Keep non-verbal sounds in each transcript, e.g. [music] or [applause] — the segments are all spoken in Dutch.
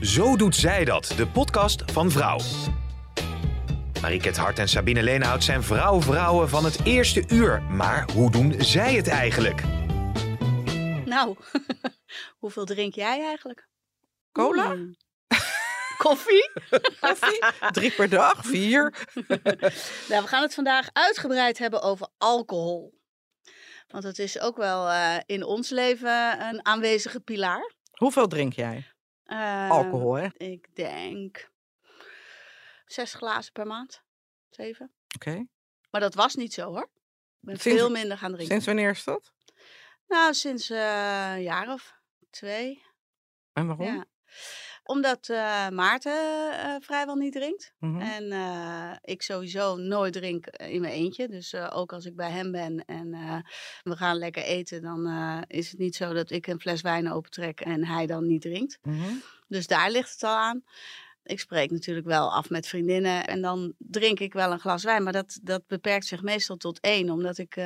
Zo doet zij dat, de podcast van Vrouw. Mariket Hart en Sabine Leenhout zijn vrouw-vrouwen van het eerste uur. Maar hoe doen zij het eigenlijk? Nou, [laughs] hoeveel drink jij eigenlijk? Cola? Hmm. [laughs] Koffie? [laughs] Koffie? Drie per dag? Vier? nou, we gaan het vandaag uitgebreid hebben over alcohol. Want het is ook wel eh, in ons leven een aanwezige pilaar. Hoeveel drink jij? Alcohol, hè? Ik denk zes glazen per maand. Zeven. Oké. Maar dat was niet zo hoor. Ik ben Sinds- veel minder gaan drinken. Sinds wanneer is dat? Nou, sinds eh, een jaar of twee. En waarom? Ja. Omdat eh, Maarten eh, vrijwel niet drinkt. Mhm. En eh, ik sowieso nooit drink in mijn eentje. Dus ook als ik bij hem ben en we gaan lekker eten, dan is het niet zo dat ik een fles wijn opentrek en hij dan niet drinkt. Mhm. Dus daar ligt het al aan. Ik spreek natuurlijk wel af met vriendinnen en dan drink ik wel een glas wijn. Maar dat, dat beperkt zich meestal tot één, omdat ik,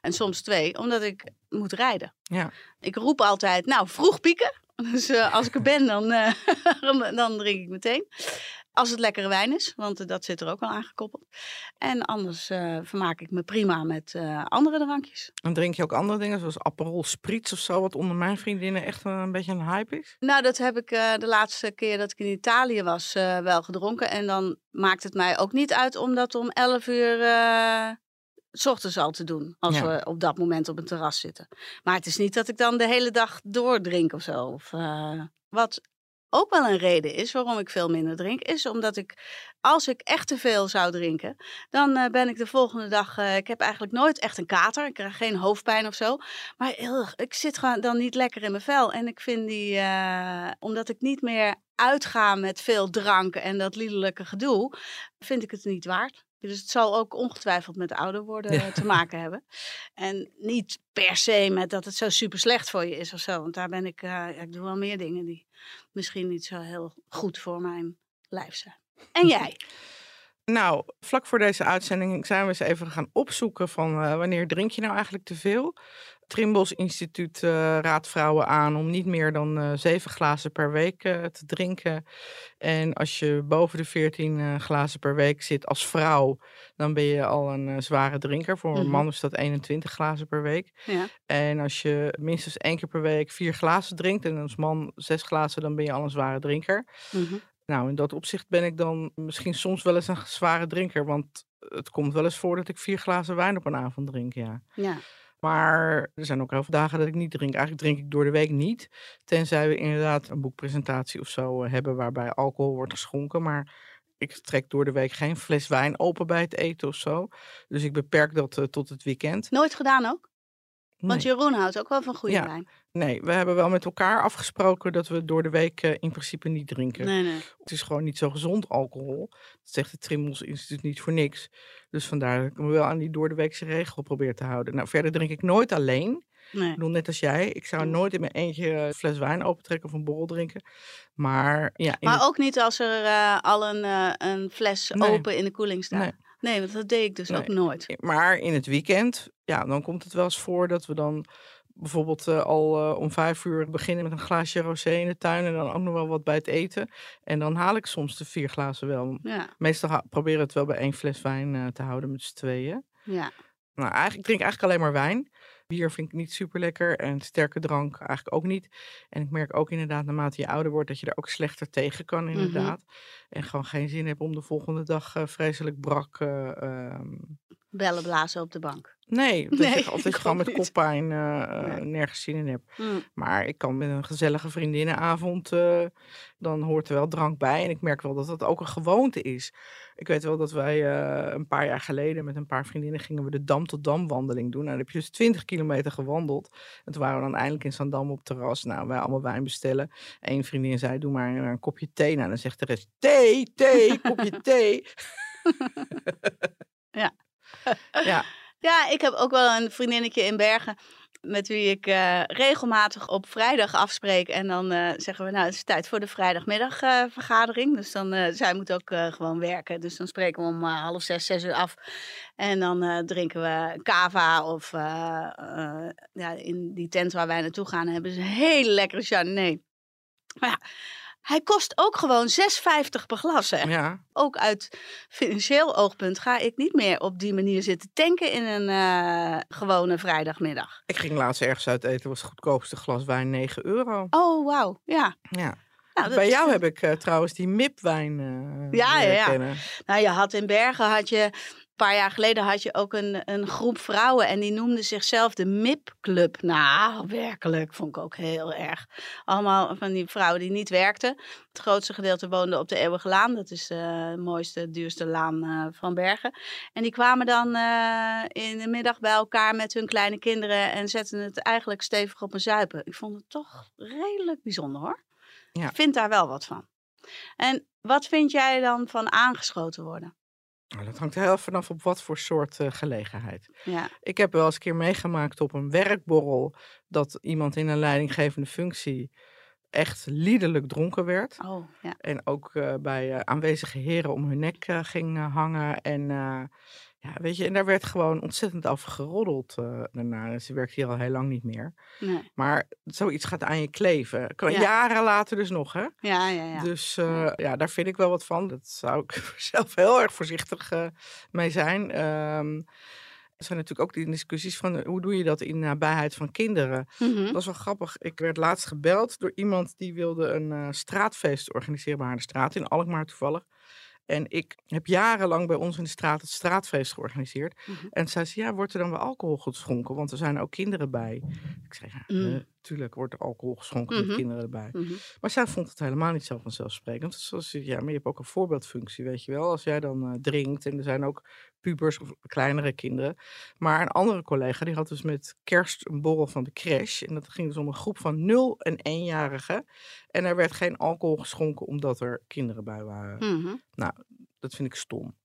en soms twee, omdat ik moet rijden. Ja. Ik roep altijd, nou, vroeg pieken. Dus eh, als ik er ben, dan, eh, [laughs] dan drink ik meteen. Als het lekkere wijn is, want eh, dat zit er ook wel aan gekoppeld. En anders vermaak ik me prima met andere drankjes. En drink je ook andere dingen, zoals Aperol Spritz of zo, wat onder mijn vriendinnen echt een, een beetje een hype is? Nou, dat heb ik de laatste keer dat ik in Italië was wel gedronken. En dan maakt het mij ook niet uit om dat om 11 uur s ochtends al te doen. Als Ja. we op dat moment op een terras zitten. Maar het is niet dat ik dan de hele dag doordrink of zo. Of, eh, wat ook wel een reden is waarom ik veel minder drink, is omdat ik, als ik echt te veel zou drinken, dan eh, ben ik de volgende dag, eh, ik heb eigenlijk nooit echt een kater, ik krijg geen hoofdpijn of zo, maar ik zit gewoon dan niet lekker in mijn vel. En ik vind die, omdat ik niet meer uitga met veel drank en dat liederlijke gedoe, vind ik het niet waard. Dus het zal ook ongetwijfeld met ouder worden Ja. te maken hebben. En niet per se met dat het zo super slecht voor je is of zo. Want daar ben ik, eh, ik doe wel meer dingen die misschien niet zo heel goed voor mijn lijf zijn. En jij? Nou, vlak voor deze uitzending zijn we eens even gaan opzoeken van eh, wanneer drink je nou eigenlijk te veel? Trimbos Instituut eh, raadt vrouwen aan om niet meer dan eh, zeven glazen per week eh, te drinken. En als je boven de 14 eh, glazen per week zit als vrouw, dan ben je al een zware drinker. Voor een Mhm. man is dat 21 glazen per week. Ja. En als je minstens één keer per week vier glazen drinkt en als man zes glazen, dan ben je al een zware drinker. Mhm. Nou, in dat opzicht ben ik dan misschien soms wel eens een zware drinker. Want het komt wel eens voor dat ik vier glazen wijn op een avond drink, ja. ja. Maar er zijn ook heel veel dagen dat ik niet drink. Eigenlijk drink ik door de week niet. Tenzij we inderdaad een boekpresentatie of zo eh, hebben waarbij alcohol wordt geschonken. Maar ik trek door de week geen fles wijn open bij het eten of zo. Dus ik beperk dat eh, tot het weekend. Nooit gedaan ook? Want. Jeroen houdt ook wel van goede Ja. wijn. nee, we hebben wel met elkaar afgesproken dat we door de week eh, in principe niet drinken. Nee, nee. Het is gewoon niet zo gezond, alcohol. Dat zegt het Trimmels Instituut niet voor niks. Dus vandaar dat ik me wel aan die doordeweekse regel probeer te houden. Nou, verder drink ik nooit alleen. nee. Ik bedoel, net als jij. Ik zou Mm. nooit in mijn eentje een fles wijn opentrekken of een borrel drinken. Maar ja, Maar ook niet als er eh, al een, eh, een fles Nee. open in de koeling staat. Nee. Nee. want dat deed ik dus ook nooit. maar in het weekend, ja, dan komt het wel eens voor dat we dan bijvoorbeeld eh, al eh, om vijf uur beginnen met een glaasje rosé in de tuin. En dan ook nog wel wat bij het eten. En dan haal ik soms de vier glazen wel. Ja, Meestal proberen we het wel bij één fles wijn eh, te houden met z'n tweeën. ja. Nou, eigenlijk, ik drink eigenlijk alleen maar wijn. Bier vind ik niet super lekker en sterke drank eigenlijk ook niet. En ik merk ook inderdaad, naarmate je ouder wordt, dat je er ook slechter tegen kan, inderdaad. En gewoon geen zin hebt om de volgende dag eh, vreselijk brak. eh, ehm, Bellen blazen op de bank. Nee, dat Nee, je, of dat ik je gewoon met niet. koppijn eh, Nee. nergens zin in hebt. Mm. Maar ik kan met een gezellige vriendinnenavond, eh, dan hoort er wel drank bij. En ik merk wel dat dat ook een gewoonte is. Ik weet wel dat wij eh, een paar jaar geleden met een paar vriendinnen gingen we de Dam tot Dam wandeling doen. Nou, dan heb je dus 20 kilometer gewandeld. En toen waren we dan eindelijk in Zandam op terras. Nou, wij allemaal wijn bestellen. Eén vriendin zei, doe maar een kopje thee. Nou, dan zegt de rest, thee, thee, kopje thee. [laughs] Ja. [laughs] ja, Ja, ik heb ook wel een vriendinnetje in Bergen met wie ik eh, regelmatig op vrijdag afspreek. En dan eh, zeggen we, nou, het is tijd voor de vrijdagmiddagvergadering. dus dan, eh, zij moet ook gewoon werken. Dus dan spreken we om half zes, zes uur af. En dan drinken we cava of ja, in die tent waar wij naartoe gaan hebben ze een hele lekkere chardonnay. Maar ja, hij kost ook gewoon 6,50 per glas, hè ja. ook uit financieel oogpunt ga ik niet meer op die manier zitten tanken in een eh, gewone vrijdagmiddag. Ik ging laatst ergens uit eten, was het goedkoopste glas wijn 9 euro. Oh, wauw. Ja. Ja. Nou, Bij is- jou heb ik eh, trouwens die mipwijn eh Ja, ja, ja. kennen. Nou, je had in Bergen, had je, paar jaar geleden had je ook een, een groep vrouwen en die noemden zichzelf de MIP Club. Nou, werkelijk, vond ik ook heel erg. Allemaal van die vrouwen die niet werkten. Het grootste gedeelte woonde op de Eeuwige Laan. Dat is de mooiste, duurste laan eh, van Bergen. En die kwamen dan eh, in de middag bij elkaar met hun kleine kinderen en zetten het eigenlijk stevig op een zuipen. Ik vond het toch redelijk bijzonder hoor. Ja. Ik vind daar wel wat van. En wat vind jij dan van aangeschoten worden? Nou, dat hangt er heel vanaf op wat voor soort eh, gelegenheid. Ja. Ik heb wel eens een keer meegemaakt op een werkborrel dat iemand in een leidinggevende functie echt liederlijk dronken werd. Oh, ja. En ook eh, bij eh, aanwezige heren om hun nek ging hangen. En ja, weet je, en daar werd gewoon ontzettend over geroddeld eh, daarna. Ze werkt hier al heel lang niet meer. Nee. Maar zoiets gaat aan je kleven. Kan Ja. jaren later dus nog, hè? Ja, ja, ja. Dus eh, ja, daar vind ik wel wat van. Dat zou ik [laughs] zelf heel erg voorzichtig eh, mee zijn. Ehm, er zijn natuurlijk ook die discussies van hoe doe je dat in nabijheid van kinderen. Mhm. Dat was wel grappig. Ik werd laatst gebeld door iemand die wilde een straatfeest organiseren bij haar de straat in Alkmaar toevallig. En ik heb jarenlang bij ons in de straat het straatfeest georganiseerd. Mhm. En zij zei, ja, wordt er dan wel alcohol geschonken? Want er zijn ook kinderen bij. Ik zei, ja, Mm. Natuurlijk wordt er alcohol geschonken Mhm. met kinderen erbij. Mhm. Maar zij vond het helemaal niet zo vanzelfsprekend. Dus ja, maar je hebt ook een voorbeeldfunctie, weet je wel. Als jij dan eh, drinkt en er zijn ook pubers of kleinere kinderen. Maar een andere collega die had dus met kerst een borrel van de crash. En dat ging dus om een groep van 0 en 1-jarigen. En er werd geen alcohol geschonken omdat er kinderen bij waren. Mhm. Dat vind ik stom.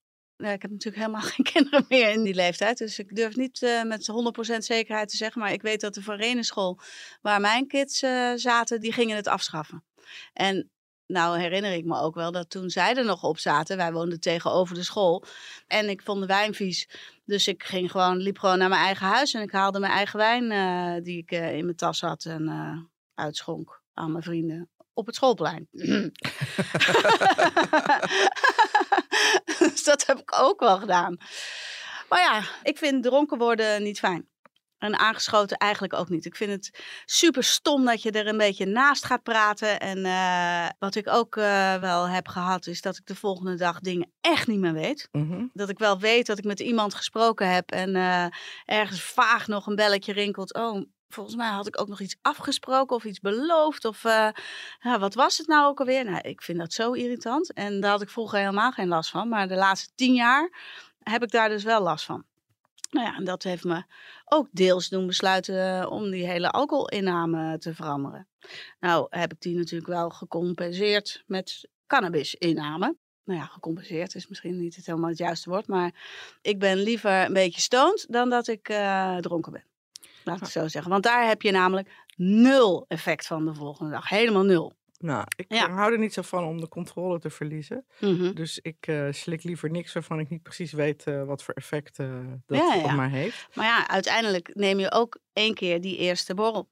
Ja, ik heb natuurlijk helemaal [laughs] geen kinderen meer in die leeftijd. Dus ik durf niet eh, met 100% zekerheid te zeggen. Maar ik weet dat de Verenenschool waar mijn kids eh, zaten, die gingen het afschaffen. En nou herinner ik me ook wel dat toen zij er nog op zaten, wij woonden tegenover de school. En ik vond de wijn vies. Dus ik ging gewoon, liep gewoon naar mijn eigen huis. En ik haalde mijn eigen wijn eh, die ik in mijn tas had en uitschonk aan mijn vrienden op het schoolplein. [laughs] dus dat heb ik ook wel gedaan. Maar ja, ik vind dronken worden niet fijn. En aangeschoten eigenlijk ook niet. Ik vind het super stom dat je er een beetje naast gaat praten. En eh, wat ik ook eh, wel heb gehad, is dat ik de volgende dag dingen echt niet meer weet. Mhm. Dat ik wel weet dat ik met iemand gesproken heb en eh, ergens vaag nog een belletje rinkelt. Oh, volgens mij had ik ook nog iets afgesproken of iets beloofd. Of eh, ja, wat was het nou ook alweer? Nou, ik vind dat zo irritant. En daar had ik vroeger helemaal geen last van. Maar de laatste tien jaar heb ik daar dus wel last van. Nou ja, en dat heeft me ook deels doen besluiten eh, om die hele alcoholinname te veranderen. Nou heb ik die natuurlijk wel gecompenseerd met cannabisinname. Nou ja, gecompenseerd is misschien niet het helemaal het juiste woord. Maar ik ben liever een beetje stoned dan dat ik eh, dronken ben. Laat ik het zo zeggen. Want daar heb je namelijk nul effect van de volgende dag. Helemaal nul. Nou, ik Ja. eh, hou er niet zo van om de controle te verliezen. Mhm. Dus ik eh, slik liever niks waarvan ik niet precies weet eh, wat voor effect dat Ja, op mij heeft. Maar ja, uiteindelijk neem je ook één keer die eerste borrel.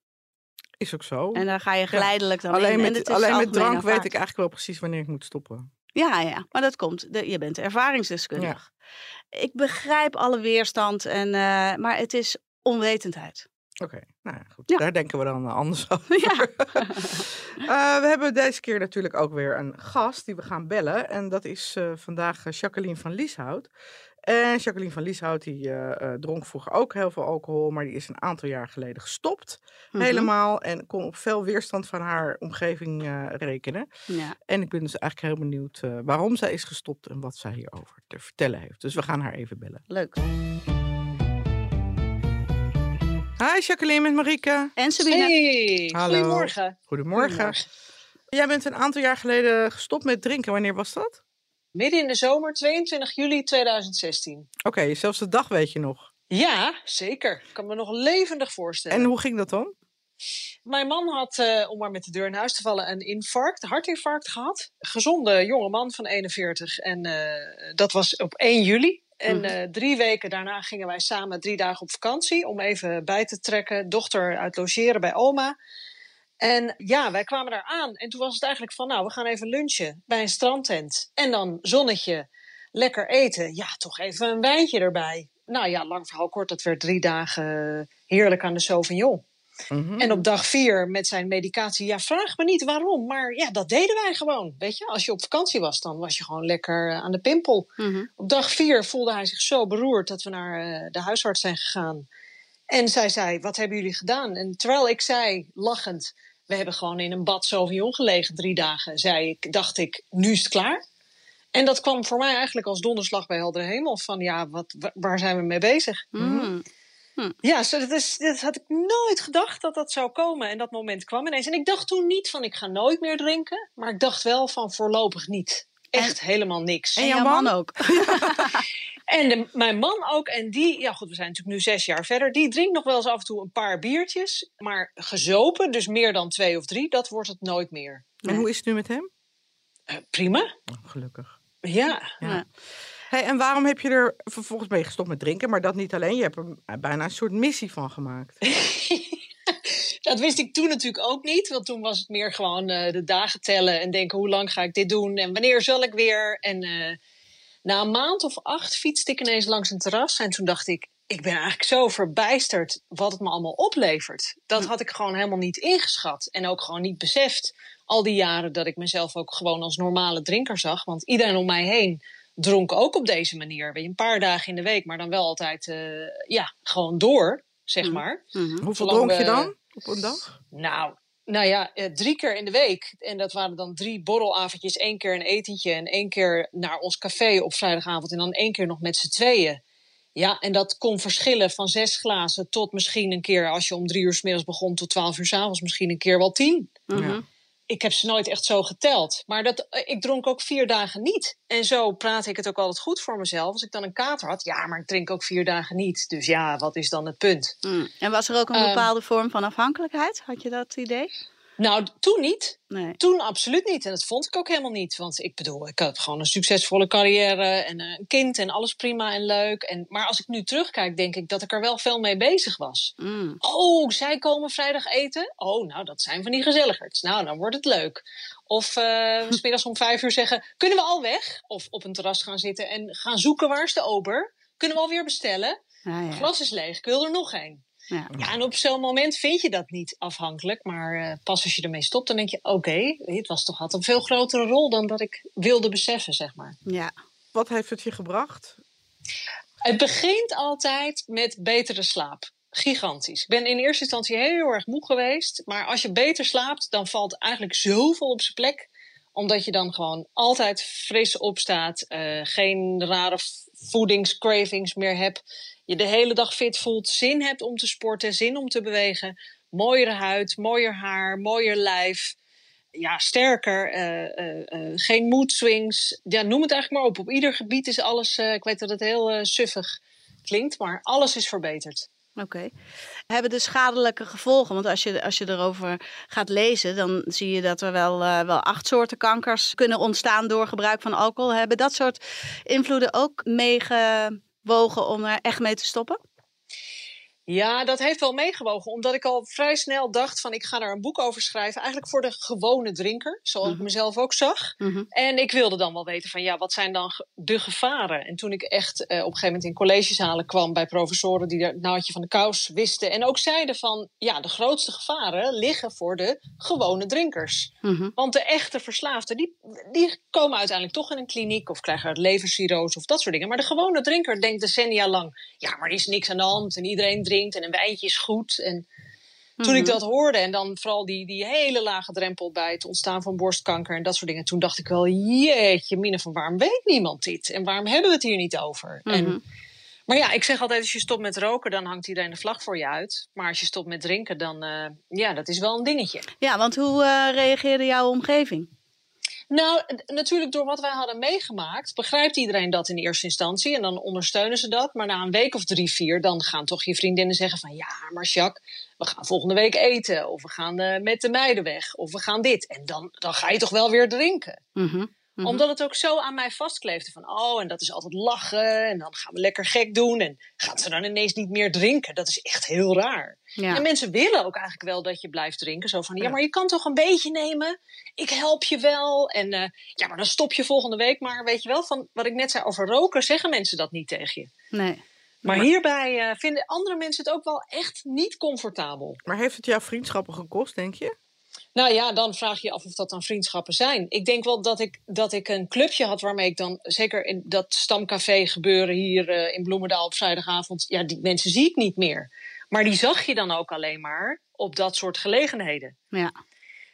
Is ook zo. En daar ga je geleidelijk dan in. alleen En met, is alleen met drank weet ik eigenlijk wel precies wanneer ik moet stoppen. Ja, ja, maar dat komt. De, je bent ervaringsdeskundig. Ik begrijp alle weerstand, en, maar het is onwetendheid. Oké, nou ja, goed. Ja. Daar denken we dan eh, anders [laughs] over. Ja. [laughs] Eh, we hebben deze keer natuurlijk ook weer een gast die we gaan bellen. En dat is eh, vandaag Jacqueline van Lieshout. En Jacqueline van Lieshout, die dronk vroeger ook heel veel alcohol, maar die is een aantal jaar geleden gestopt. Mhm. Helemaal. En kon op veel weerstand van haar omgeving rekenen. Ja. En ik ben dus eigenlijk heel benieuwd waarom zij is gestopt en wat zij hierover te vertellen heeft. Dus we gaan haar even bellen. Leuk. Hi Jacqueline met Marieke. En Sabine? Hey, Hallo. goedemorgen. Goedemorgen. Jij bent een aantal jaar geleden gestopt met drinken. Wanneer was dat? Midden in de zomer, 22 juli 2016. Oké, zelfs de dag weet je nog. Ja, zeker. Ik kan me nog levendig voorstellen. En hoe ging dat dan? Mijn man had, eh, om maar met de deur in huis te vallen, een infarct, een hartinfarct gehad. Gezonde jonge man van 41. En eh, dat was op 1 juli. En Mhm. eh, drie weken daarna gingen wij samen drie dagen op vakantie om even bij te trekken. Dochter uit logeren bij oma. En ja, wij kwamen daar aan. En toen was het eigenlijk van, nou, we gaan even lunchen bij een strandtent. En dan zonnetje, lekker eten. Ja, toch even een wijntje erbij. Nou ja, lang verhaal kort, dat werd drie dagen heerlijk aan de Sauvignon. Mhm. En op dag vier met zijn medicatie, ja, vraag me niet waarom, maar ja, dat deden wij gewoon. Weet je, als je op vakantie was, dan was je gewoon lekker eh, aan de pimpel. Mhm. Op dag vier voelde hij zich zo beroerd dat we naar eh, de huisarts zijn gegaan. En zij zei, wat hebben jullie gedaan? En terwijl ik zei, lachend, we hebben gewoon in een bad Sauvignon gelegen drie dagen, zei ik, dacht ik, nu is het klaar. En dat kwam voor mij eigenlijk als donderslag bij heldere hemel. Van ja, wat, wa- waar zijn we mee bezig? Mm. Ja, zo, dat, is, dat had ik nooit gedacht dat dat zou komen. En dat moment kwam ineens. En ik dacht toen niet van ik ga nooit meer drinken. Maar ik dacht wel van voorlopig niet. Echt helemaal niks. En En, jouw man man? ook. [laughs] de- mijn man ook. En die, ja goed, we zijn natuurlijk nu zes jaar verder. Die drinkt nog wel eens af en toe een paar biertjes. Maar gezopen, dus meer dan twee of drie, dat wordt het nooit meer. En hoe is het nu met hem? Eh, prima. Oh, gelukkig. Ja. Ja. Ja. Hey, en waarom heb je er vervolgens je gestopt met drinken? Maar dat niet alleen. Je hebt er bijna een soort missie van gemaakt. [laughs] Dat wist ik toen natuurlijk ook niet. Want toen was het meer gewoon eh, de dagen tellen en denken hoe lang ga ik dit doen en wanneer zal ik weer. En eh, na een maand of acht fietste ik ineens langs een terras en toen dacht ik, ik ben eigenlijk zo verbijsterd wat het me allemaal oplevert. Dat had ik gewoon helemaal niet ingeschat en ook gewoon niet beseft. Al die jaren dat ik mezelf ook gewoon als normale drinker zag. Want iedereen om mij heen dronk ook op deze manier. Weet je, een paar dagen in de week, maar dan wel altijd eh, ja, gewoon door, zeg Mhm. maar. Mhm. Hoeveel dronk je dan op een dag? Nou, nou ja, eh, drie keer in de week. En dat waren dan drie borrelavondjes, één keer een etentje en één keer naar ons café op vrijdagavond en dan één keer nog met z'n tweeën. Ja, en dat kon verschillen van zes glazen tot misschien een keer, als je om drie uur s middags begon, tot twaalf uur s avonds, misschien een keer wel tien. Mhm. Ja. Ik heb ze nooit echt zo geteld. Maar dat, eh, ik dronk ook vier dagen niet. En zo praat ik het ook altijd goed voor mezelf. Als ik dan een kater had, ja, maar ik drink ook vier dagen niet. Dus ja, wat is dan het punt? Mm. En was er ook een Ehm. bepaalde vorm van afhankelijkheid? Had je dat idee? Nou, toen niet. Nee. Toen absoluut niet. En dat vond ik ook helemaal niet. Want ik bedoel, ik had gewoon een succesvolle carrière en eh, een kind en alles prima en leuk. En, maar als ik nu terugkijk, denk ik dat ik er wel veel mee bezig was. Mm. Oh, zij komen vrijdag eten? Oh, nou, dat zijn van die gezelligers. Nou, dan wordt het leuk. Of eh, 's [laughs] middags om vijf uur zeggen, kunnen we al weg? Of op een terras gaan zitten en gaan zoeken, waar is de ober? Kunnen we alweer bestellen? Ja, ja. Glas is leeg, ik wil er nog een. Ja. Ja, en op zo'n moment vind je dat niet afhankelijk. Maar eh, pas als je ermee stopt, dan denk je: oké, het was toch had een veel grotere rol dan dat ik wilde beseffen, zeg maar. ja. Wat heeft het je gebracht? Het begint altijd met betere slaap. Gigantisch. Ik ben in eerste instantie heel erg moe geweest. Maar als je beter slaapt, dan valt eigenlijk zoveel op zijn plek. Omdat je dan gewoon altijd fris opstaat. eh, geen rare voedingscravings meer hebt. Je de hele dag fit voelt. Zin hebt om te sporten. Zin om te bewegen. Mooiere huid, mooier haar, mooier lijf. Ja, sterker. eh, eh, eh, geen mood swings. Ja, noem het eigenlijk maar op. Op ieder gebied is alles... ik weet dat het heel suffig klinkt, maar alles is verbeterd. Oké. Hebben de schadelijke gevolgen? Want als je, als je erover gaat lezen, dan zie je dat er wel, wel acht soorten kankers kunnen ontstaan door gebruik van alcohol. Hebben dat soort invloeden ook meegewogen om er echt mee te stoppen? Ja, dat heeft wel meegewogen. Omdat ik al vrij snel dacht van ik ga daar een boek over schrijven. Eigenlijk voor de gewone drinker, zoals ik Mhm. mezelf ook zag. Mhm. En ik wilde dan wel weten van ja, wat zijn dan de gevaren? En toen ik echt eh, op een gegeven moment in collegezalen kwam bij professoren die er naadje van de kous wisten. En ook zeiden van ja, de grootste gevaren liggen voor de gewone drinkers. Mhm. Want de echte verslaafden, die, die komen uiteindelijk toch in een kliniek of krijgen levercirrose of dat soort dingen. Maar de gewone drinker denkt decennia lang, ja, maar er is niks aan de hand en iedereen drinkt en een wijntje is goed. En toen ik Mhm. dat hoorde en dan vooral die, die hele lage drempel bij het ontstaan van borstkanker en dat soort dingen. Toen dacht ik wel, jeetje mine, van waarom weet niemand dit? En waarom hebben we het hier niet over? Mhm. En, maar ja, ik zeg altijd, als je stopt met roken, dan hangt iedereen de vlag voor je uit. Maar als je stopt met drinken, dan, eh, ja, dat is wel een dingetje. Ja, want hoe eh, reageerde jouw omgeving? Nou, natuurlijk door wat wij hadden meegemaakt, begrijpt iedereen dat in eerste instantie. En dan ondersteunen ze dat. Maar na een week of drie, vier, dan gaan toch je vriendinnen zeggen van... Ja, maar Jacques, we gaan volgende week eten. Of we gaan eh, met de meiden weg. Of we gaan dit. En dan, dan ga je toch wel weer drinken. Mhm. Omdat het ook zo aan mij vastkleefde van... Oh, en dat is altijd lachen. En dan gaan we lekker gek doen. En gaat ze dan ineens niet meer drinken? Dat is echt heel raar. Ja. En mensen willen ook eigenlijk wel dat je blijft drinken. Zo van, ja, Ja. maar je kan toch een beetje nemen? Ik help je wel. En eh, ja, maar dan stop je volgende week. Maar weet je wel, van wat ik net zei over roken, zeggen mensen dat niet tegen je. Nee. Maar hierbij eh, vinden andere mensen het ook wel echt niet comfortabel. Maar heeft het jouw vriendschappen gekost, denk je? Nou ja, dan vraag je je af of dat dan vriendschappen zijn. Ik denk wel dat ik, dat ik een clubje had waarmee ik dan, zeker in dat stamcafé gebeuren hier eh, in Bloemendaal op vrijdagavond, ja, die mensen zie ik niet meer. Maar die zag je dan ook alleen maar op dat soort gelegenheden. Ja.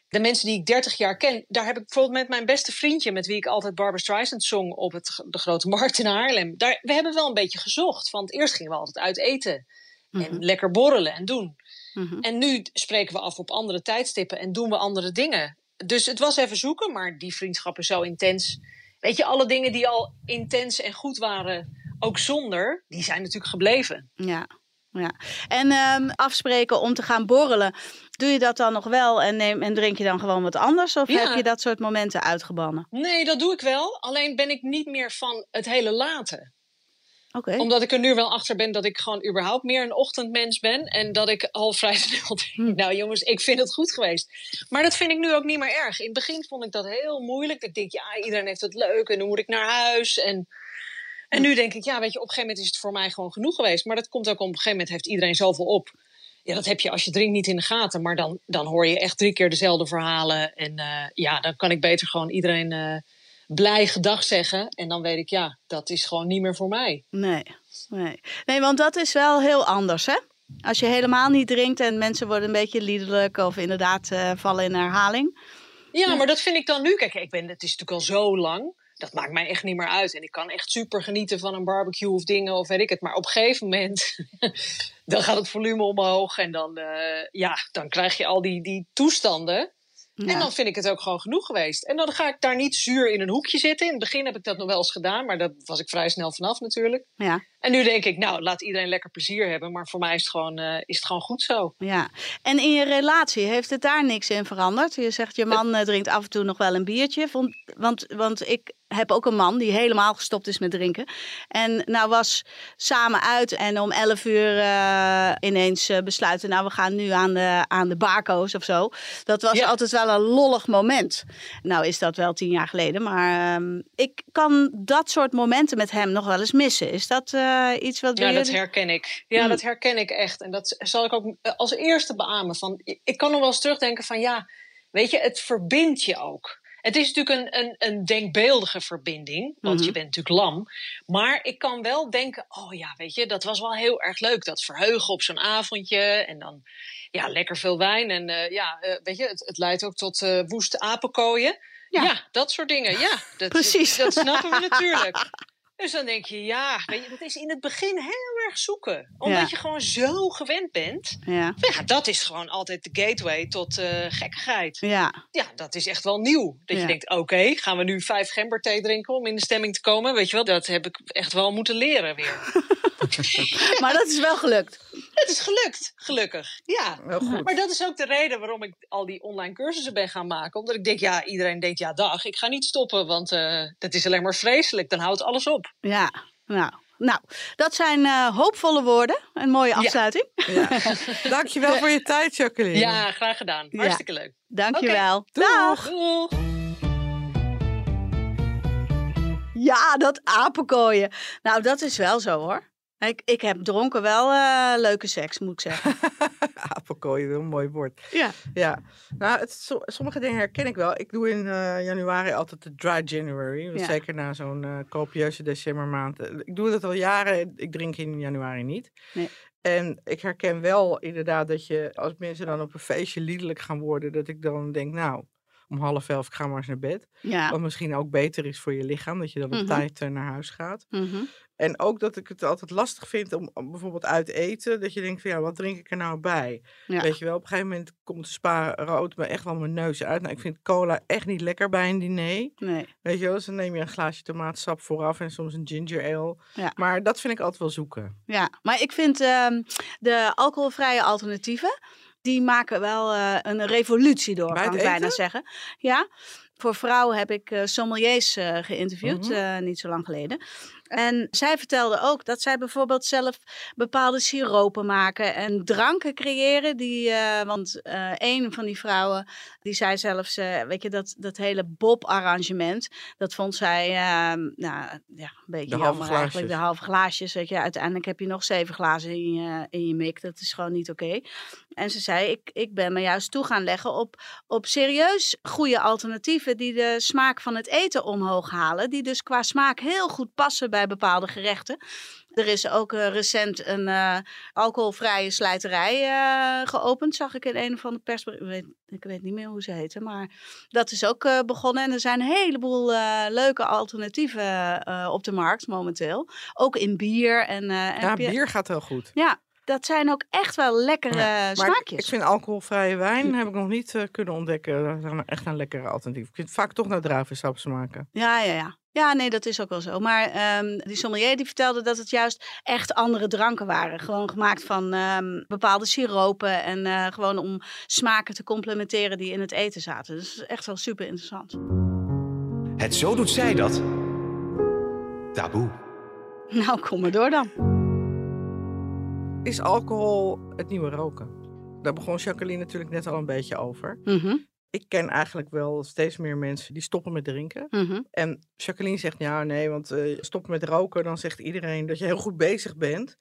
De mensen die ik 30 jaar ken, daar heb ik bijvoorbeeld met mijn beste vriendje, met wie ik altijd Barbara Streisand zong op het, de Grote Markt in Haarlem. Daar, we hebben wel een beetje gezocht. Want eerst gingen we altijd uit eten. En Mhm. lekker borrelen en doen. Mhm. En nu spreken we af op andere tijdstippen en doen we andere dingen. Dus het was even zoeken, maar die vriendschap is zo intens. Weet je, alle dingen die al intens en goed waren, ook zonder, die zijn natuurlijk gebleven. Ja. ja. En ehm, afspreken om te gaan borrelen. Doe je dat dan nog wel en, neem, en drink je dan gewoon wat anders? Of Ja. heb je dat soort momenten uitgebannen? Nee, dat doe ik wel. Alleen ben ik niet meer van het hele laten. Omdat ik er nu wel achter ben dat ik gewoon überhaupt meer een ochtendmens ben. En dat ik al vrij [laughs] snel denk, nou jongens, ik vind het goed geweest. Maar dat vind ik nu ook niet meer erg. In het begin vond ik dat heel moeilijk. Ik denk, ja, iedereen heeft het leuk en nu moet ik naar huis. En, en nu denk ik, ja, weet je, op een gegeven moment is het voor mij gewoon genoeg geweest. Maar dat komt ook op een gegeven moment heeft iedereen zoveel op. Ja, dat heb je als je drinkt niet in de gaten. Maar dan, dan hoor je echt drie keer dezelfde verhalen. En eh, ja, dan kan ik beter gewoon iedereen eh, blij gedag zeggen. En dan weet ik, ja, dat is gewoon niet meer voor mij. Nee. nee. Nee, want dat is wel heel anders, hè? Als je helemaal niet drinkt en mensen worden een beetje liederlijk of inderdaad eh, vallen in herhaling. Ja, maar dat vind ik dan nu. Kijk, ik ben, het is natuurlijk al zo lang. Dat maakt mij echt niet meer uit. En ik kan echt super genieten van een barbecue of dingen of weet ik het. Maar op een gegeven moment, [laughs] dan gaat het volume omhoog. En dan, eh, ja, dan krijg je al die, die toestanden. En dan vind ik het ook gewoon genoeg geweest. En dan ga ik daar niet zuur in een hoekje zitten. In het begin heb ik dat nog wel eens gedaan. Maar daar was ik vrij snel vanaf natuurlijk. Ja, En nu denk ik, nou, laat iedereen lekker plezier hebben. Maar voor mij is het gewoon, eh, is het gewoon goed zo. ja. En in je relatie, heeft het daar niks in veranderd? Je zegt, je man eh, drinkt af en toe nog wel een biertje. Vond, want, want ik heb ook een man die helemaal gestopt is met drinken. En nou was samen uit en om 11 uur eh, ineens eh, besluiten... nou, we gaan nu aan de, aan de barco's of zo. Dat was Ja. altijd wel een lollig moment. Nou is dat wel tien jaar geleden, maar ehm, ik kan dat soort momenten met hem nog wel eens missen. Is dat eh, iets wat Ja, dat herken ik. Ja, Mm. dat herken ik echt. En dat zal ik ook als eerste beamen. Van, ik kan nog wel eens terugdenken van ja, weet je, het verbindt je ook. Het is natuurlijk een, een, een denkbeeldige verbinding, want Mhm. je bent natuurlijk lam. Maar ik kan wel denken, oh ja, weet je, dat was wel heel erg leuk. Dat verheugen op zo'n avondje en dan ja, lekker veel wijn. En eh, ja, eh, weet je, het, het leidt ook tot eh, woeste apenkooien. Ja. Ja. dat soort dingen. Ja, dat, [laughs] Precies. Dat, snappen we natuurlijk. Dus dan denk je, ja, weet je, dat is in het begin heel erg zoeken. Omdat Ja. je gewoon zo gewend bent. Ja, Ja, dat is gewoon altijd de gateway tot eh, gekkigheid. ja. Ja, dat is echt wel nieuw. Dat Ja. je denkt, oké, gaan we nu vijf gemberthee drinken om in de stemming te komen? Weet je wel, dat heb ik echt wel moeten leren weer. [laughs] maar dat is wel gelukt. Het is gelukt, gelukkig. Ja. Wel goed. Maar dat is ook de reden waarom ik al die online cursussen ben gaan maken. Omdat ik denk, ja, iedereen denkt, ja, dag, ik ga niet stoppen, want eh, dat is alleen maar vreselijk. Dan houdt alles op. Ja, nou. Nou, dat zijn eh, hoopvolle woorden. Een mooie afsluiting. Ja. [laughs] Dankjewel voor je tijd, Jacqueline. Ja, graag gedaan. Ja. Hartstikke leuk. Dankjewel. Doeg. Dag. Doeg! Ja, dat apenkooien. Nou, dat is wel zo hoor. Ik, ik heb dronken wel eh, leuke seks, moet ik zeggen. [laughs] Apenkooi, een mooi woord. Ja. Ja, nou, het, so- sommige dingen herken ik wel. Ik doe in eh, januari altijd de dry January. Ja. Zeker na zo'n eh, copieuze decembermaand. Ik doe dat al jaren. Ik drink in januari niet. Nee. En ik herken wel inderdaad dat je, als mensen dan op een feestje liederlijk gaan worden, dat ik dan denk, nou, om half elf, ik ga maar eens naar bed. Ja. Wat misschien ook beter is voor je lichaam, dat je dan op Mhm. tijd eh, naar huis gaat. Mhm. En ook dat ik het altijd lastig vind om, om bijvoorbeeld uit eten. Dat je denkt van ja, wat drink ik er nou bij? Ja. Weet je wel, op een gegeven moment komt spa rood me echt wel mijn neus uit. Nou, ik vind cola echt niet lekker bij een diner. Nee. Weet je wel, dus dan neem je een glaasje tomaatsap vooraf en soms een ginger ale. Ja. Maar dat vind ik altijd wel zoeken. Ja, maar ik vind ehm, de alcoholvrije alternatieven, die maken wel eh, een revolutie door, kan ik bijna zeggen. Ja, voor vrouwen heb ik eh, sommeliers eh, geïnterviewd, Mhm. niet zo lang geleden. [laughs] En zij vertelde ook dat zij bijvoorbeeld zelf bepaalde siropen maken en dranken creëren. Die, eh, want eh een van die vrouwen, die zei zelfs, weet je, dat, dat hele Bob-arrangement, dat vond zij, ehm, nou ja, een beetje De halve jammer eigenlijk. De halve glaasjes, weet je. Uiteindelijk heb je nog zeven glazen in je, in je mik. Dat is gewoon niet oké. En ze zei, ik, ik ben me juist toe gaan leggen op, op serieus goede alternatieven die de smaak van het eten omhoog halen. Die dus qua smaak heel goed passen bij bepaalde gerechten. Er is ook eh, recent een eh, alcoholvrije slijterij eh, geopend, zag ik in een of andere persbericht. Ik weet, niet meer hoe ze heten, maar dat is ook begonnen. En er zijn een heleboel leuke alternatieven op de markt momenteel. Ook in bier. En, en Ja, je- bier gaat heel goed. Ja, dat zijn ook echt wel lekkere smaakjes. ik vind alcoholvrije wijn heb ik nog niet kunnen ontdekken. Dat is echt een lekkere alternatief. Ik vind het vaak toch naar druivensap smaken. Ja, ja, ja. Ja, nee, dat is ook wel zo. Maar ehm, die sommelier die vertelde dat het juist echt andere dranken waren. Gewoon gemaakt van ehm, bepaalde siropen. En eh, gewoon om smaken te complementeren die in het eten zaten. Dus dat is echt wel super interessant. Het Zo Doet Zij Dat. Taboe. [laughs] Nou, kom maar door dan. Is alcohol het nieuwe roken? Daar begon Jacqueline natuurlijk net al een beetje over. Mhm, Ik ken eigenlijk wel steeds meer mensen die stoppen met drinken. mhm. En Jacqueline zegt, ja nee, want eh stoppen met roken, dan zegt iedereen dat je heel goed bezig bent.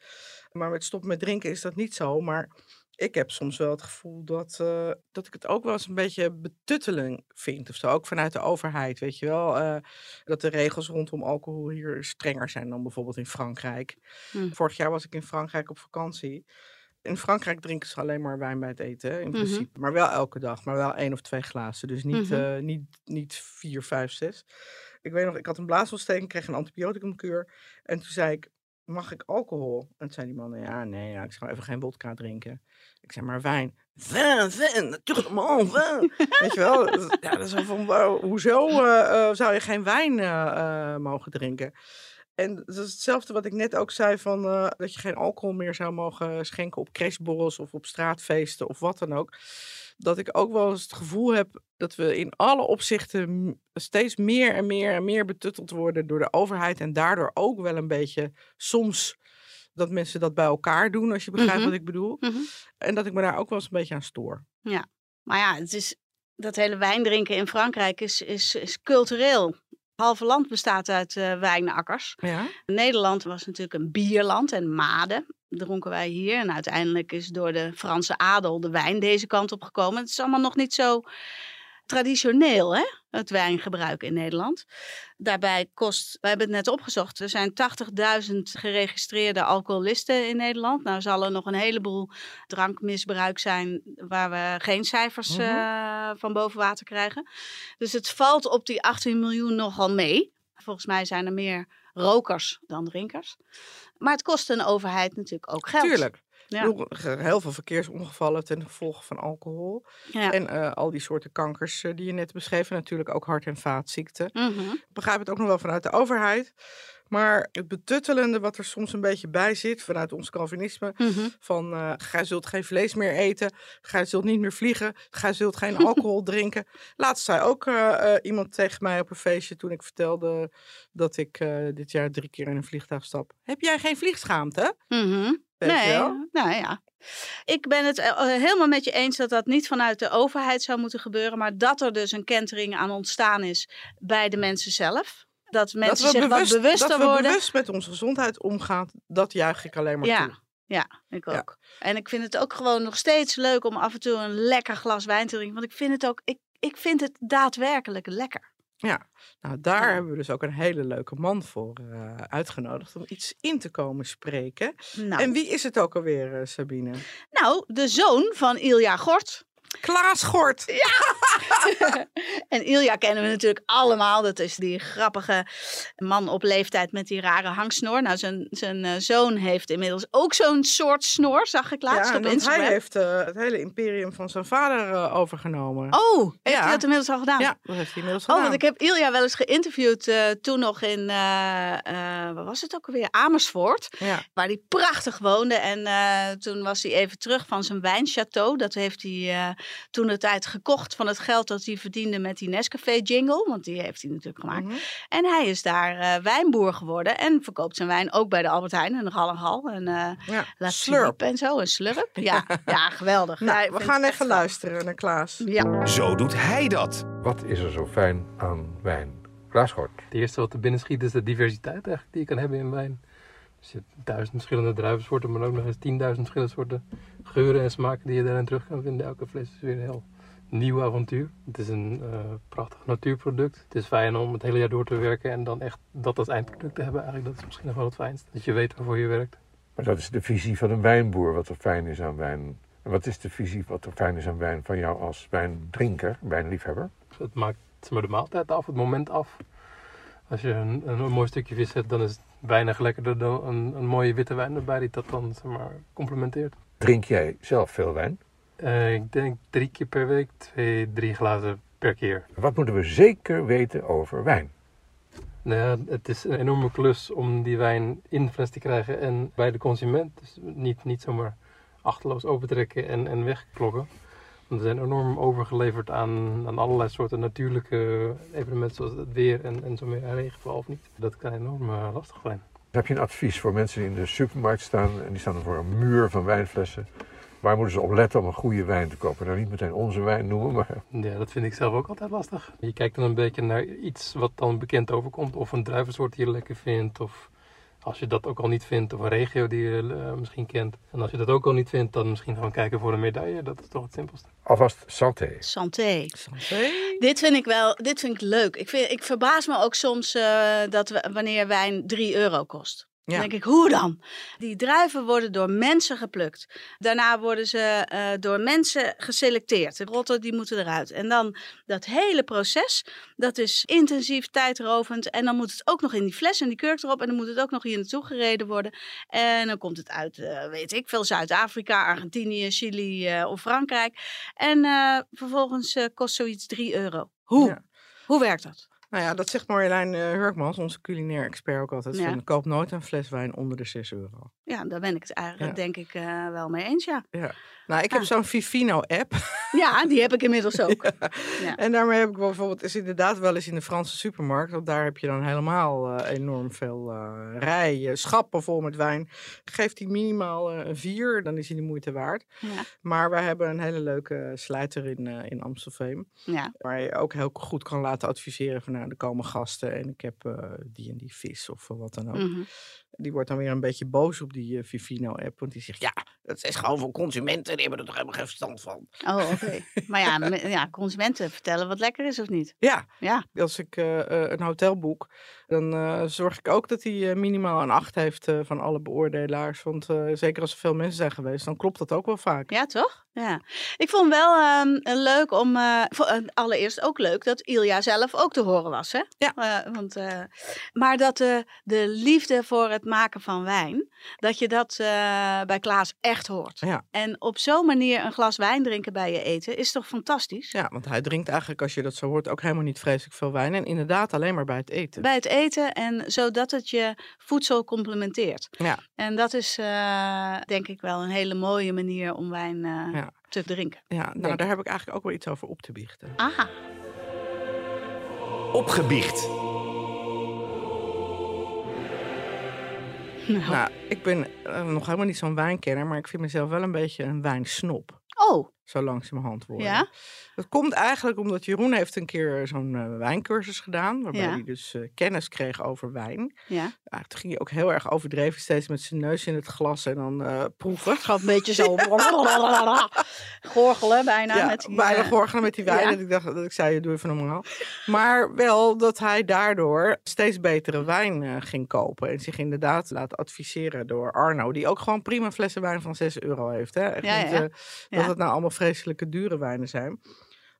Maar met stoppen met drinken is dat niet zo. Maar ik heb soms wel het gevoel dat, eh, dat ik het ook wel eens een beetje betutteling vind. Of zo, ook vanuit de overheid, weet je wel. eh, dat de regels rondom alcohol hier strenger zijn dan bijvoorbeeld in Frankrijk. Hm. Vorig jaar was ik in Frankrijk op vakantie. In Frankrijk drinken ze alleen maar wijn bij het eten, hè, in Mhm. principe. Maar wel elke dag, maar wel één of twee glazen. Dus niet, Mhm. eh, niet, niet vier, vijf, zes. Ik weet nog, ik had een blaasontsteking, kreeg een antibioticumkuur. En toen zei ik, mag ik alcohol? En toen zei die man, ja, nee, ja, ik zou even geen vodka drinken. Ik zei, maar wijn. Vin, vin, natuurlijk, vin. Weet je wel? Ja, dat is van, hoezo eh, eh, zou je geen wijn mogen drinken? En dat is hetzelfde wat ik net ook zei van eh, dat je geen alcohol meer zou mogen schenken op crashborrels of op straatfeesten of wat dan ook. Dat ik ook wel eens het gevoel heb dat we in alle opzichten steeds meer en meer en meer betutteld worden door de overheid. En daardoor ook wel een beetje soms dat mensen dat bij elkaar doen, als je begrijpt Mhm. wat ik bedoel. Mhm. En dat ik me daar ook wel eens een beetje aan stoor. Maar ja, het is, dat hele wijndrinken in Frankrijk is, is, is cultureel. Halve land bestaat uit eh, wijnakkers. Ja? Nederland was natuurlijk een bierland en maden dronken wij hier. En uiteindelijk is door de Franse adel de wijn deze kant op gekomen. Het is allemaal nog niet zo traditioneel, hè? Het wijngebruik in Nederland. Daarbij kost, we hebben het net opgezocht, er zijn 80.000 geregistreerde alcoholisten in Nederland. Nou zal er nog een heleboel drankmisbruik zijn waar we geen cijfers Mhm. eh, van boven water krijgen. Dus het valt op die 18 miljoen nogal mee. Volgens mij zijn er meer rokers dan drinkers. Maar het kost een overheid natuurlijk ook geld. Tuurlijk. Ja. Heel veel verkeersongevallen ten gevolge van alcohol. Ja. En eh, al die soorten kankers eh, die je net beschreef. Natuurlijk ook hart- en vaatziekten. Mhm. Ik begrijp het ook nog wel vanuit de overheid. Maar het betuttelende wat er soms een beetje bij zit vanuit ons Calvinisme. Mhm. Van uh, gij zult geen vlees meer eten. Gij zult niet meer vliegen. Gij zult geen [laughs] alcohol drinken. Laatst zei ook uh, iemand tegen mij op een feestje toen ik vertelde dat ik dit jaar drie keer in een vliegtuig stap. Heb jij geen vliegschaamte? Mm -hmm. Nee, nou ja. Ik ben het helemaal met je eens dat dat niet vanuit de overheid zou moeten gebeuren, maar dat er dus een kentering aan ontstaan is bij de mensen zelf. Dat mensen zich bewust, wat bewuster dat we worden. bewust met onze gezondheid omgaan, dat juich ik alleen maar ja. toe. Ja, ik ook. Ja. En ik vind het ook gewoon nog steeds leuk om af en toe een lekker glas wijn te drinken. Want ik vind het ook, ik, ik vind het daadwerkelijk lekker. Ja, nou daar hebben we dus ook een hele leuke man voor uh, uitgenodigd om iets in te komen spreken. Nou. En wie is het ook alweer, uh, Sabine? Nou, de zoon van Ilja Gort. Klaas Gort. Ja. [laughs] en Ilja kennen we natuurlijk allemaal. Dat is die grappige man op leeftijd met die rare hangsnor. Nou, zijn, zijn uh, zoon heeft inmiddels ook zo'n soort snor, zag ik laatst ja, op want Instagram. hij heeft uh, het hele imperium van zijn vader uh, overgenomen. Oh, heeft Ja. hij dat inmiddels al gedaan? Ja, dat heeft hij inmiddels Oh, gedaan. want ik heb Ilja wel eens geïnterviewd uh, toen nog in, uh, wat was het ook alweer, Amersfoort. Ja. Waar hij prachtig woonde. En uh, toen was hij even terug van zijn wijnchateau. Dat heeft hij toen de tijd gekocht van het geld dat hij verdiende met die Nescafé-jingle. Want die heeft hij natuurlijk gemaakt. Mm -hmm. En hij is daar wijnboer geworden. En verkoopt zijn wijn ook bij de Albert Heijn en de Gal en Gal. En ja. La Slurp. en zo. En Slurp. [laughs] Ja, ja geweldig. Nou, we gaan even luisteren naar Klaas. Ja. Zo doet hij dat. Wat is er zo fijn aan wijn? Klaas Gort. Het eerste wat er binnen schiet is de diversiteit eigenlijk die je kan hebben in wijn. Je hebt duizend verschillende druivensoorten, maar ook nog eens tienduizend verschillende soorten geuren en smaken die je daarin terug kan vinden. Elke fles is weer een heel nieuw avontuur. Het is een uh, prachtig natuurproduct. Het is fijn om het hele jaar door te werken en dan echt dat als eindproduct te hebben. Eigenlijk dat is misschien nog wel het fijnst. Dat je weet waarvoor je werkt. Maar dat is de visie van een wijnboer, wat er fijn is aan wijn. En wat is de visie wat er fijn is aan wijn van jou als wijndrinker, wijnliefhebber? Het maakt maar, de maaltijd af, het moment af. Als je een, een, een mooi stukje vis hebt, dan is het weinig lekkerder dan een, een mooie witte wijn erbij die dat dan zeg maar, complementeert. Drink jij zelf veel wijn? Uh, ik denk drie keer per week, twee, drie glazen per keer. Wat moeten we zeker weten over wijn? Nou ja, het is een enorme klus om die wijn in de fles te krijgen en bij de consument. Dus niet, niet zomaar achterloos opentrekken en, en wegklokken. Want we zijn enorm overgeleverd aan, aan allerlei soorten natuurlijke evenementen zoals het weer en, en zo meer en regenval of niet. Dat kan enorm uh, lastig zijn. Heb je een advies voor mensen die in de supermarkt staan en die staan voor een muur van wijnflessen? Waar moeten ze op letten om een goede wijn te kopen? Nou, niet meteen onze wijn noemen, maar... Ja, dat vind ik zelf ook altijd lastig. Je kijkt dan een beetje naar iets wat dan bekend overkomt. Of een druivensoort die je lekker vindt. Of als je dat ook al niet vindt. Of een regio die je uh, misschien kent. En als je dat ook al niet vindt, dan misschien gewoon kijken voor een medaille. Dat is toch het simpelste. Alvast santé. Santé. Santé. Dit vind ik wel, dit vind ik leuk. Ik, vind, ik verbaas me ook soms uh, dat we, wanneer wijn 3 euro kost. Ja. Dan denk ik, hoe dan? Die druiven worden door mensen geplukt. Daarna worden ze uh, door mensen geselecteerd. De rotten die moeten eruit. En dan dat hele proces, dat is intensief, tijdrovend. En dan moet het ook nog in die fles en die kurk erop. En dan moet het ook nog hier naartoe gereden worden. En dan komt het uit, uh, weet ik veel, Zuid-Afrika, Argentinië, Chili uh, of Frankrijk. En vervolgens kost zoiets 3 euro. Hoe? Ja. Hoe werkt dat? Nou ja, dat zegt Marjolein uh, Hurkmans, onze culinair expert ook altijd. Ja. Van, koop nooit een fles wijn onder de 6 euro. Ja, daar ben ik het eigenlijk, Ja. denk ik, uh, wel mee eens, ja. Ja. Nou, ik heb Ah. zo'n Vivino-app. [laughs] Ja, die heb ik inmiddels ook. Ja. En daarmee heb ik bijvoorbeeld, is inderdaad wel eens in de Franse supermarkt. Want daar heb je dan helemaal uh, enorm veel uh, rijen, schappen vol met wijn. Geeft die minimaal een vier, dan is hij de moeite waard. Ja. Maar wij hebben een hele leuke slijter in, in Amstelveen. Ja. Waar je ook heel goed kan laten adviseren van nou, er komen gasten en ik heb uh, die en die vis of wat dan ook. Mhm. Die wordt dan weer een beetje boos op die uh, Vivino-app. Want die zegt, ja, dat is gewoon voor consumenten. Die hebben er toch helemaal geen verstand van. Oh, oké. [laughs] maar ja, ja, consumenten vertellen wat lekker is of niet. Ja, Ja. als ik uh, uh, een hotel boek, dan uh, zorg ik ook dat hij minimaal een 8 heeft van alle beoordelaars. Want zeker als er veel mensen zijn geweest, dan klopt dat ook wel vaak. Ja, toch? Ja. Ik vond wel um, leuk om, voor, allereerst ook leuk dat Ilja zelf ook te horen was. Hè? Ja. Want, maar dat de liefde voor het het maken van wijn, dat je dat eh, bij Klaas echt hoort. Ja. En op zo'n manier een glas wijn drinken bij je eten is toch fantastisch? Ja, want hij drinkt eigenlijk, als je dat zo hoort, ook helemaal niet vreselijk veel wijn. En inderdaad alleen maar bij het eten. Bij het eten en zodat het je voedsel complementeert. Ja. En dat is eh, denk ik wel een hele mooie manier om wijn eh, Ja. te drinken. Ja, nou, Denk daar heb ik eigenlijk ook wel iets over op te biechten. Aha. Opgebiecht. Nou. Nou, ik ben eh, nog helemaal niet zo'n wijnkenner, maar ik vind mezelf wel een beetje een wijnsnop. Oh, Zo langzamerhand worden. Ja? Dat komt eigenlijk omdat Jeroen heeft een keer zo'n eh, wijncursus gedaan. Waarbij Ja. hij dus eh, kennis kreeg over wijn. ja. Ja, toen ging hij ook heel erg overdreven, steeds met zijn neus in het glas en dan eh, proeven. Gaat een beetje [laughs] zo gorgelen bijna. ja, met die, bijna gorgelen met die wijn. ja. Dat ik dacht dat ik zei, doe even normaal. Maar wel dat hij daardoor steeds betere wijn ging kopen. En zich inderdaad laat adviseren door Arno. Die ook gewoon prima flessen wijn van 6 euro heeft. Hè? Echt Ja, niet, ja. dat Ja. het nou allemaal vreselijke dure wijnen zijn.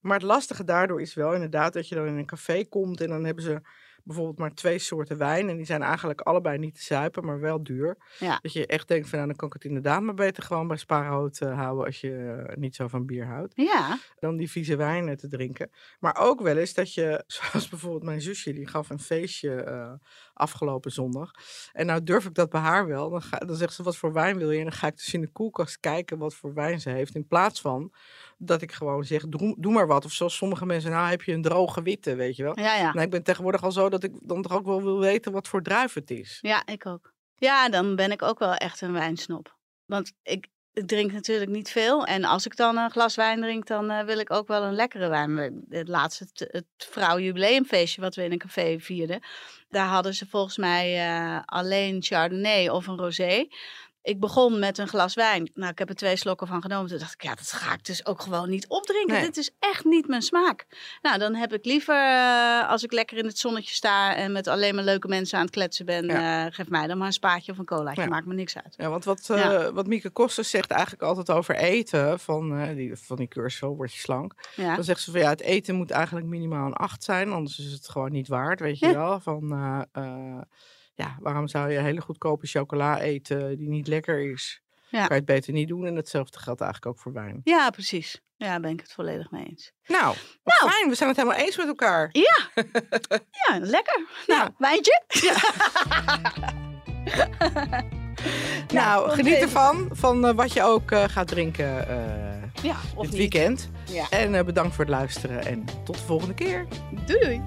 Maar het lastige daardoor is wel inderdaad dat je dan in een café komt. En dan hebben ze bijvoorbeeld maar twee soorten wijn. En die zijn eigenlijk allebei niet te zuipen, maar wel duur. Ja. Dat je echt denkt van nou, dan kan ik het inderdaad maar beter gewoon bij spaarhout eh, houden. Als je eh, niet zo van bier houdt Ja, dan die vieze wijnen te drinken. Maar ook wel eens dat je, [laughs] zoals bijvoorbeeld mijn zusje, die gaf een feestje eh, afgelopen zondag. En nou durf ik dat bij haar wel. Dan, ga, dan zegt ze, wat voor wijn wil je? En dan ga ik dus in de koelkast kijken wat voor wijn ze heeft. In plaats van dat ik gewoon zeg, doe, doe maar wat. Of zoals sommige mensen, nou heb je een droge witte, weet je wel. ja, ja. Nou, ik ben tegenwoordig al zo dat ik dan toch ook wel wil weten wat voor druif het is. Ja, ik ook. Ja, dan ben ik ook wel echt een wijnsnop. Want ik, ik drink natuurlijk niet veel. En als ik dan een glas wijn drink, dan eh, wil ik ook wel een lekkere wijn. Het laatste, het, het vrouwjubileumfeestje wat we in een café vierden. Daar hadden ze volgens mij eh, alleen Chardonnay of een rosé. Ik begon met een glas wijn. Nou, ik heb er twee slokken van genomen. Toen dacht ik, ja, dat ga ik dus ook gewoon niet opdrinken. Nee. Dit is echt niet mijn smaak. Nou, dan heb ik liever, eh, als ik lekker in het zonnetje sta en met alleen maar leuke mensen aan het kletsen ben, Ja. eh, geef mij dan maar een spaatje of een colaatje. Ja. Maakt me niks uit. Ja, want wat, eh Ja. wat Mieke Kosters zegt eigenlijk altijd over eten, van, die, van die cursus, zo word je slank. Dan zegt ze van ja, het eten moet eigenlijk minimaal een 8 zijn, anders is het gewoon niet waard, weet je wel. Van ja, waarom zou je hele goedkope chocola eten die niet lekker is? Ja. Kan je het beter niet doen en hetzelfde geldt eigenlijk ook voor wijn. ja, precies. Ja, daar ben ik het volledig mee eens. Nou, Nou. fijn, we zijn het helemaal eens met elkaar. Ja, [laughs] lekker. Ja. Nou, wijntje? [laughs] Nou, tot geniet ervan, van eh, wat je ook eh, gaat drinken eh, Ja, dit weekend. Ja. En bedankt voor het luisteren en tot de volgende keer. Doei doei.